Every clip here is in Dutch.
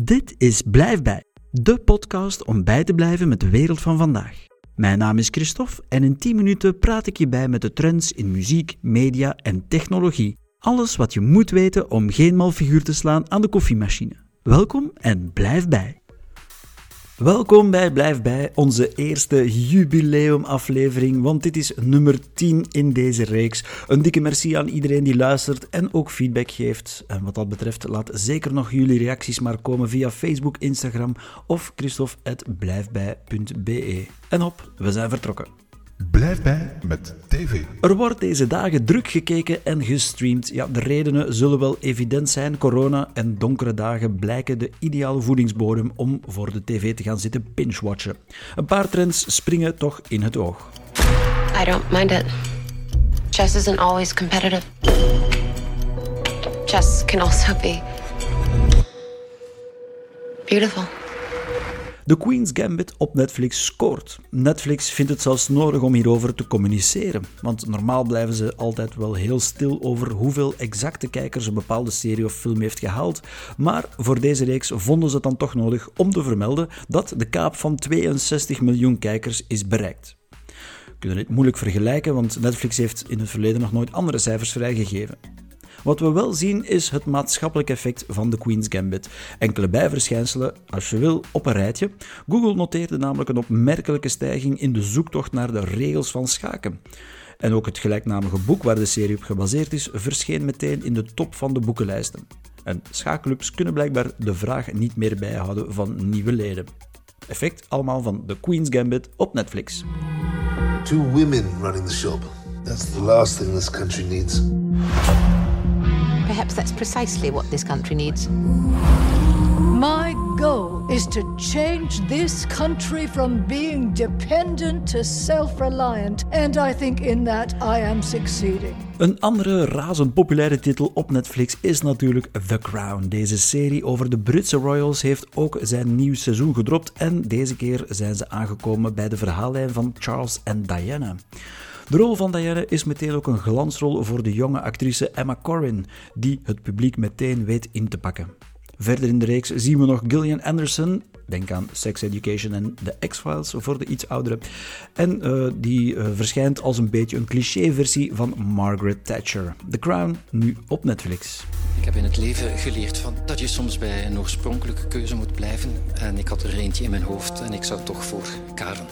Dit is Blijf bij, de podcast om bij te blijven met de wereld van vandaag. Mijn naam is Christophe en in 10 minuten praat ik je bij met de trends in muziek, media en technologie. Alles wat je moet weten om geen mal figuur te slaan aan de koffiemachine. Welkom en blijf bij. Welkom bij Blijf Bij, onze eerste jubileumaflevering, want dit is nummer 10 in deze reeks. Een dikke merci aan iedereen die luistert en ook feedback geeft. En wat dat betreft, laat zeker nog jullie reacties maar komen via Facebook, Instagram of christophe.blijfbij.be. En op, we zijn vertrokken. Blijf bij met TV. Er wordt deze dagen druk gekeken en gestreamd. Ja, de redenen zullen wel evident zijn. Corona en donkere dagen blijken de ideale voedingsbodem om voor de tv te gaan zitten binge-watchen. Een paar trends springen toch in het oog. I don't mind it. Chess isn't always competitive. Chess can also be beautiful. The Queen's Gambit op Netflix scoort. Netflix vindt het zelfs nodig om hierover te communiceren, want normaal blijven ze altijd wel heel stil over hoeveel exacte kijkers een bepaalde serie of film heeft gehaald, maar voor deze reeks vonden ze het dan toch nodig om te vermelden dat de kaap van 62 miljoen kijkers is bereikt. Kunnen dit moeilijk vergelijken, want Netflix heeft in het verleden nog nooit andere cijfers vrijgegeven. Wat we wel zien is het maatschappelijk effect van de Queen's Gambit. Enkele bijverschijnselen, als je wil, op een rijtje. Google noteerde namelijk een opmerkelijke stijging in de zoektocht naar de regels van schaken. En ook het gelijknamige boek waar de serie op gebaseerd is, verscheen meteen in de top van de boekenlijsten. En schaakclubs kunnen blijkbaar de vraag niet meer bijhouden van nieuwe leden. Effect allemaal van The Queen's Gambit op Netflix. Two women running the shop. That's the last thing this country needs. Perhaps that's precisely what this country needs. My goal is to change this country from being dependent to self reliant, and I think in that I am succeeding. Een andere razend populaire titel op Netflix is natuurlijk The Crown. Deze serie over de Britse royals heeft ook zijn nieuw seizoen gedropt en deze keer zijn ze aangekomen bij de verhaallijn van Charles en Diana. De rol van Diana is meteen ook een glansrol voor de jonge actrice Emma Corrin, die het publiek meteen weet in te pakken. Verder in de reeks zien we nog Gillian Anderson, denk aan Sex Education en The X-Files voor de iets oudere, en uh, die uh, verschijnt als een beetje een cliché-versie van Margaret Thatcher. The Crown, nu op Netflix. Ik heb in het leven geleerd van dat je soms bij een oorspronkelijke keuze moet blijven. En ik had er eentje in mijn hoofd en ik zou toch voor Karen.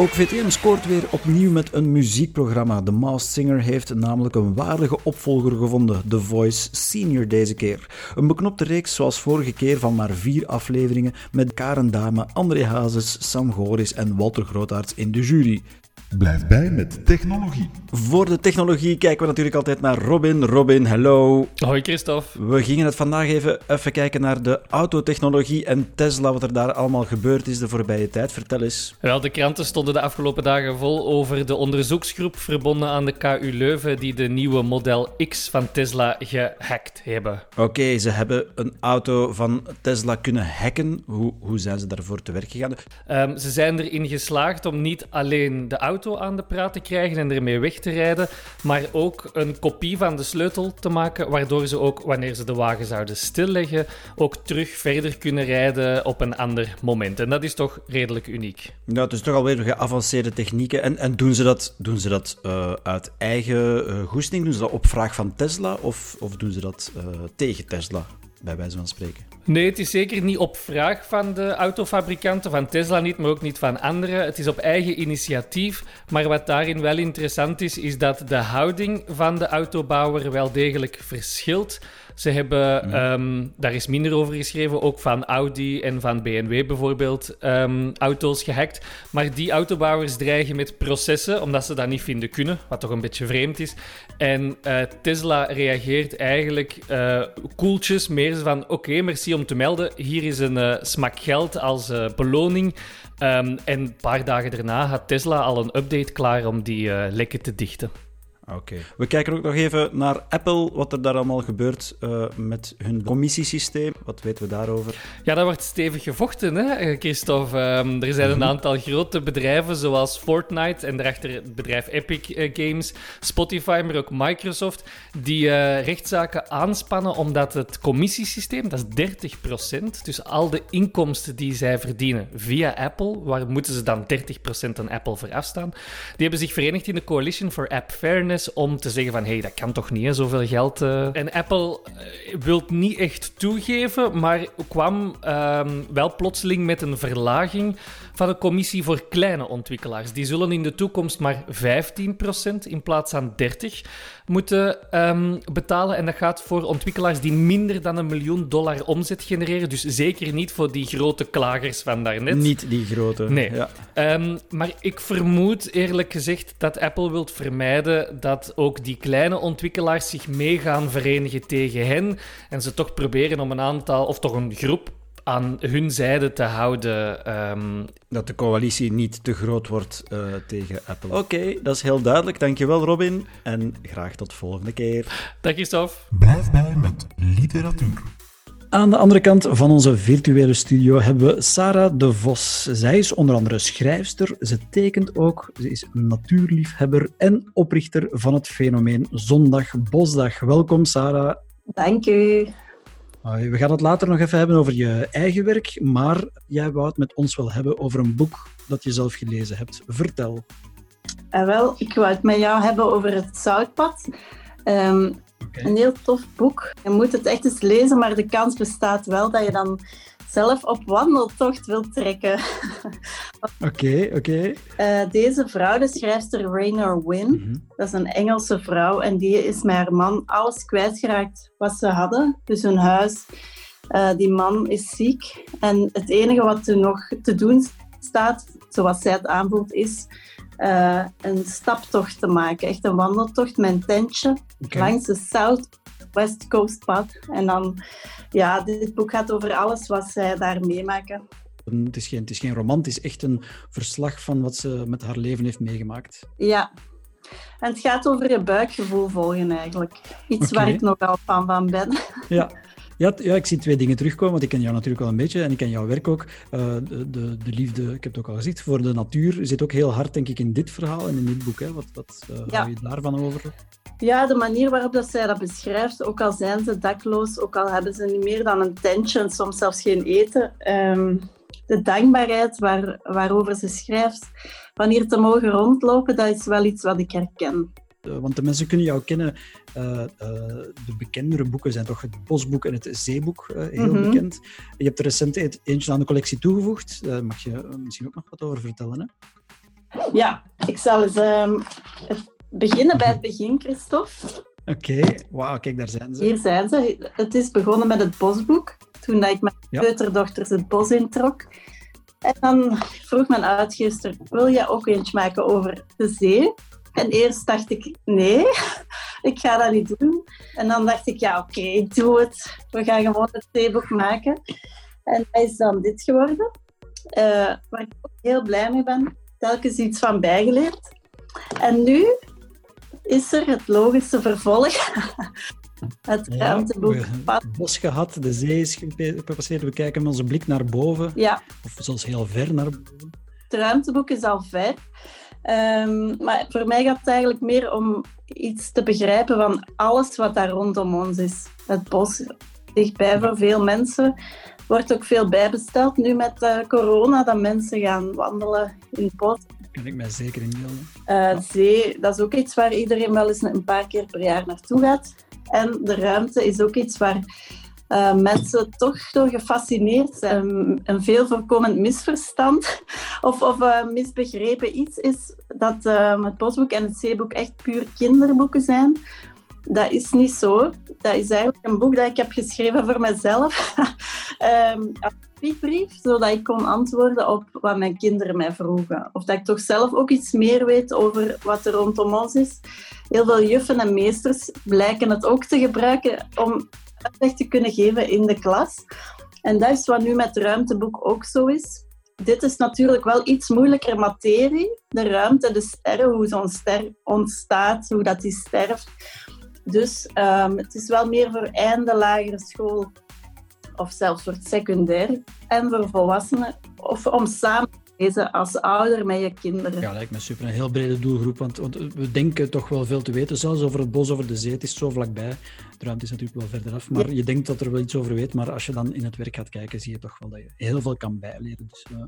Ook VTM scoort weer opnieuw met een muziekprogramma. The Masked Singer heeft namelijk een waardige opvolger gevonden, The Voice Senior deze keer. Een beknopte reeks zoals vorige keer van maar vier afleveringen met Karen Dame, André Hazes, Sam Goris en Walter Grootaerts in de jury. Blijf bij met technologie. Voor de technologie kijken we natuurlijk altijd naar Robin. Robin, hello. Hoi Christophe. We gingen het vandaag even, even kijken naar de autotechnologie en Tesla, wat er daar allemaal gebeurd is de voorbije tijd. Vertel eens. Wel, de kranten stonden de afgelopen dagen vol over de onderzoeksgroep verbonden aan de KU Leuven die de nieuwe Model X van Tesla gehackt hebben. Oké, ze hebben een auto van Tesla kunnen hacken. Hoe, hoe zijn ze daarvoor te werk gegaan? Um, ze zijn erin geslaagd om niet alleen de auto aan de praat te krijgen en ermee weg te rijden, maar ook een kopie van de sleutel te maken, waardoor ze ook, wanneer ze de wagen zouden stilleggen, ook terug verder kunnen rijden op een ander moment. En dat is toch redelijk uniek. Ja, het is toch alweer geavanceerde technieken. En, en doen ze dat, doen ze dat uh, uit eigen uh, goesting? Doen ze dat op vraag van Tesla of, of doen ze dat uh, tegen Tesla, bij wijze van spreken? Nee, het is zeker niet op vraag van de autofabrikanten, van Tesla niet, maar ook niet van anderen. Het is op eigen initiatief. Maar wat daarin wel interessant is, is dat de houding van de autobouwer wel degelijk verschilt. Ze hebben, mm. um, daar is minder over geschreven, ook van Audi en van BMW bijvoorbeeld, um, auto's gehackt. Maar die autobouwers dreigen met processen, omdat ze dat niet vinden kunnen, wat toch een beetje vreemd is. En uh, Tesla reageert eigenlijk uh, koeltjes, meer van oké, merci om te melden. Hier is een uh, smak geld als beloning. Um, en een paar dagen daarna had Tesla al een update klaar om die lekken te dichten. Oké. We kijken ook nog even naar Apple, wat er daar allemaal gebeurt uh, met hun commissiesysteem. Wat weten we daarover? Ja, dat wordt stevig gevochten, hè, eh, Christophe. Um, er zijn een mhm. aantal grote bedrijven, zoals Fortnite en daarachter het bedrijf Epic uh, Games, Spotify, maar ook Microsoft, die uh, rechtszaken aanspannen omdat het commissiesysteem, dat is 30%, dus al de inkomsten die zij verdienen via Apple, waar moeten ze dan 30% aan Apple voor afstaan? Die hebben zich verenigd in de Coalition for App Fairness om te zeggen van, hé, hey, dat kan toch niet, hè, zoveel geld. Uh... En Apple uh, wil niet echt toegeven, maar kwam uh, wel plotseling met een verlaging van de commissie voor kleine ontwikkelaars. Die zullen in de toekomst maar 15% in plaats van 30% moeten um, betalen. En dat gaat voor ontwikkelaars die minder dan een miljoen dollar omzet genereren. Dus zeker niet voor die grote klagers van daarnet. Niet die grote. Nee. Ja. Um, maar ik vermoed eerlijk gezegd dat Apple wilt vermijden dat ook die kleine ontwikkelaars zich mee gaan verenigen tegen hen. En ze toch proberen om een aantal, of toch een groep aan hun zijde te houden. Um... Dat de coalitie niet te groot wordt uh, tegen Apple. Oké, dat is heel duidelijk. Dankjewel Robin. En graag tot volgende keer. Dag Christophe. Blijf bij met literatuur. Aan de andere kant van onze virtuele studio hebben we Sarah de Vos. Zij is onder andere schrijfster, ze tekent ook, ze is natuurliefhebber en oprichter van het fenomeen Zondag Bosdag. Welkom Sarah. Dank u. We gaan het later nog even hebben over je eigen werk, maar jij wou het met ons wel hebben over een boek dat je zelf gelezen hebt. Vertel. Uh, wel, ik wou het met jou hebben over het Zoutpad. Um, Een heel tof boek. Je moet het echt eens lezen, maar de kans bestaat wel dat je dan zelf op wandeltocht wil trekken. Oké, oké. Eh, deze vrouw, de schrijfster Rainer Wynn, mhm. dat is een Engelse vrouw en die is met haar man alles kwijtgeraakt wat ze hadden. Dus hun huis. Uh, die man is ziek en het enige wat er nog te doen staat, zoals zij het aanvoelt, is uh, een staptocht te maken. Echt een wandeltocht met een tentje langs de South West Coast pad. En dan, ja, dit boek gaat over alles wat zij daar meemaken. Het is, geen, het is geen roman, het is echt een verslag van wat ze met haar leven heeft meegemaakt. Ja. En het gaat over je buikgevoel volgen eigenlijk. Iets waar ik nogal fan van ben. Ja. Ja, ja, ik zie twee dingen terugkomen, want ik ken jou natuurlijk wel een beetje en ik ken jouw werk ook. Uh, de, de, de, liefde, ik heb het ook al gezegd, voor de natuur zit ook heel hard, denk ik, in dit verhaal en in dit boek. Hè. Wat, wat uh, ja. hou je daarvan over? Ja, de manier waarop dat zij dat beschrijft, ook al zijn ze dakloos, ook al hebben ze niet meer dan een tentje en soms zelfs geen eten. Um, de dankbaarheid waar, waarover ze schrijft, van hier te mogen rondlopen, dat is wel iets wat ik herken. Eh, want de mensen kunnen jou kennen. Uh, uh, de bekendere boeken zijn toch het Bosboek en het Zeeboek, heel mhm. bekend. Je hebt er recent eentje aan de collectie toegevoegd. Daar mag je misschien ook nog wat over vertellen. Hè? Ja, ik zal eens um, beginnen bij het begin, Christophe. Oké, wauw, kijk, daar zijn ze. Hier zijn ze. Het is begonnen met het Bosboek, toen ik mijn peuterdochters het bos introk. En dan vroeg mijn uitgever, wil je ook eentje maken over de zee? En eerst dacht ik, nee, ik ga dat niet doen. En dan dacht ik, ja, oké, okay, doe het. We gaan gewoon het theeboek maken. En dat is dan dit geworden. Uh, waar ik ook heel blij mee ben. Telkens iets van bijgeleerd. En nu is er het logische vervolg. het ja, ruimteboek. Het bos gehad, de zee is gepasseerd. We kijken met onze blik naar boven. Ja. Of zelfs heel ver naar boven. Het ruimteboek is al ver. Um, maar voor mij gaat het eigenlijk meer om iets te begrijpen van alles wat daar rondom ons is. Het bos dichtbij voor veel mensen. Wordt ook veel bijbesteld nu met uh, corona, dat mensen gaan wandelen in het bos. Kan ik mij zeker inbeelden. Uh, zee, dat is ook iets waar iedereen wel eens een paar keer per jaar naartoe gaat. En de ruimte is ook iets waar uh, mensen toch door gefascineerd zijn. Een veel voorkomend misverstand of, of uh, misbegrepen iets is dat uh, het bosboek en het zeeboek echt puur kinderboeken zijn. Dat is niet zo. Dat is eigenlijk een boek dat ik heb geschreven voor mezelf. um, als zodat ik kon antwoorden op wat mijn kinderen mij vroegen. Of dat ik toch zelf ook iets meer weet over wat er rondom ons is. Heel veel juffen en meesters blijken het ook te gebruiken om uitleg te kunnen geven in de klas. En dat is wat nu met het ruimteboek ook zo is. dit is natuurlijk wel iets moeilijker materie. De ruimte, de sterren, hoe zo'n ster ontstaat, hoe dat die sterft. Dus um, het is wel meer voor einde lagere school of zelfs voor het secundair en voor volwassenen. Of om samen lezen als ouder met je kinderen. Ja, lijkt me super. Een heel brede doelgroep, want, want, we denken toch wel veel te weten. Zelfs over het bos, over de zee, het is zo vlakbij. De ruimte is natuurlijk wel verder af, maar je denkt dat er wel iets over weet. Maar als je dan in het werk gaat kijken, zie je toch wel dat je heel veel kan bijleren. Dus uh,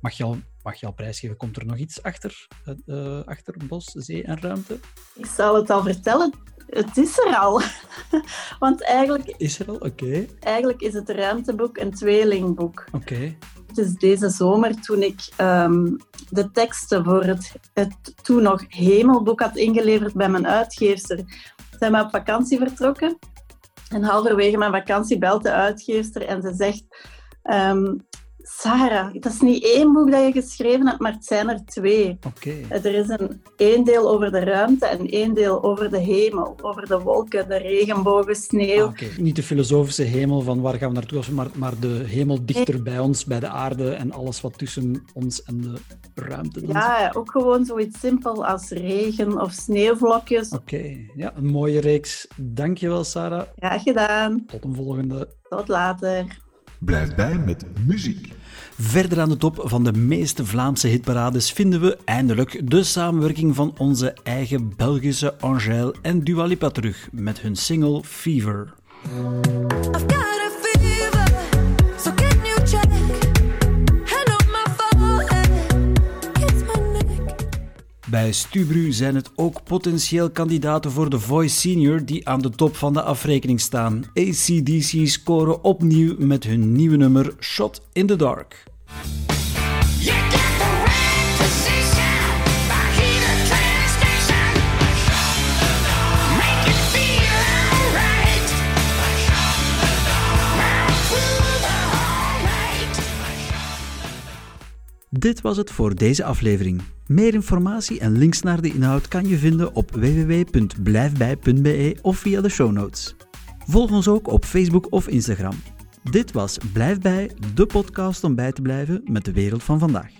mag, je al, mag je al prijsgeven? Komt er nog iets achter, uh, achter bos, zee en ruimte? Ik zal het al vertellen. Het is er al. Want eigenlijk... Is er al? Oké. Eigenlijk is het ruimteboek een tweelingboek. Oké. Is deze zomer toen ik um, de teksten voor het, het toen nog Hemelboek had ingeleverd bij mijn uitgeefster. Zijn we op vakantie vertrokken. En halverwege mijn vakantie belt de uitgeefster en ze zegt... Um, Sarah, dat is niet één boek dat je geschreven hebt, maar het zijn er twee. Okay. Er is een één deel over de ruimte en één deel over de hemel, over de wolken, de regenbogen, sneeuw. Ah, okay. Niet de filosofische hemel van waar gaan we naartoe, maar, maar de hemel dichter bij ons, bij de aarde en alles wat tussen ons en de ruimte is. Ja, ook gewoon zoiets simpel als regen of sneeuwvlokjes. Oké, okay. ja, een mooie reeks. Dankjewel, Sarah. Graag gedaan. Tot een volgende. Tot later. Blijf bij met muziek. Verder aan de top van de meeste Vlaamse hitparades vinden we eindelijk de samenwerking van onze eigen Belgische Angèle en Dua Lipa terug met hun single Fever. Bij Stubru zijn het ook potentieel kandidaten voor de Voice Senior die aan de top van de afrekening staan. ACDC scoren opnieuw met hun nieuwe nummer Shot in the Dark. Dit was het voor deze aflevering. Meer informatie en links naar de inhoud kan je vinden op www.blijfbij.be of via de show notes. Volg ons ook op Facebook of Instagram. Dit was Blijf bij, de podcast om bij te blijven met de wereld van vandaag.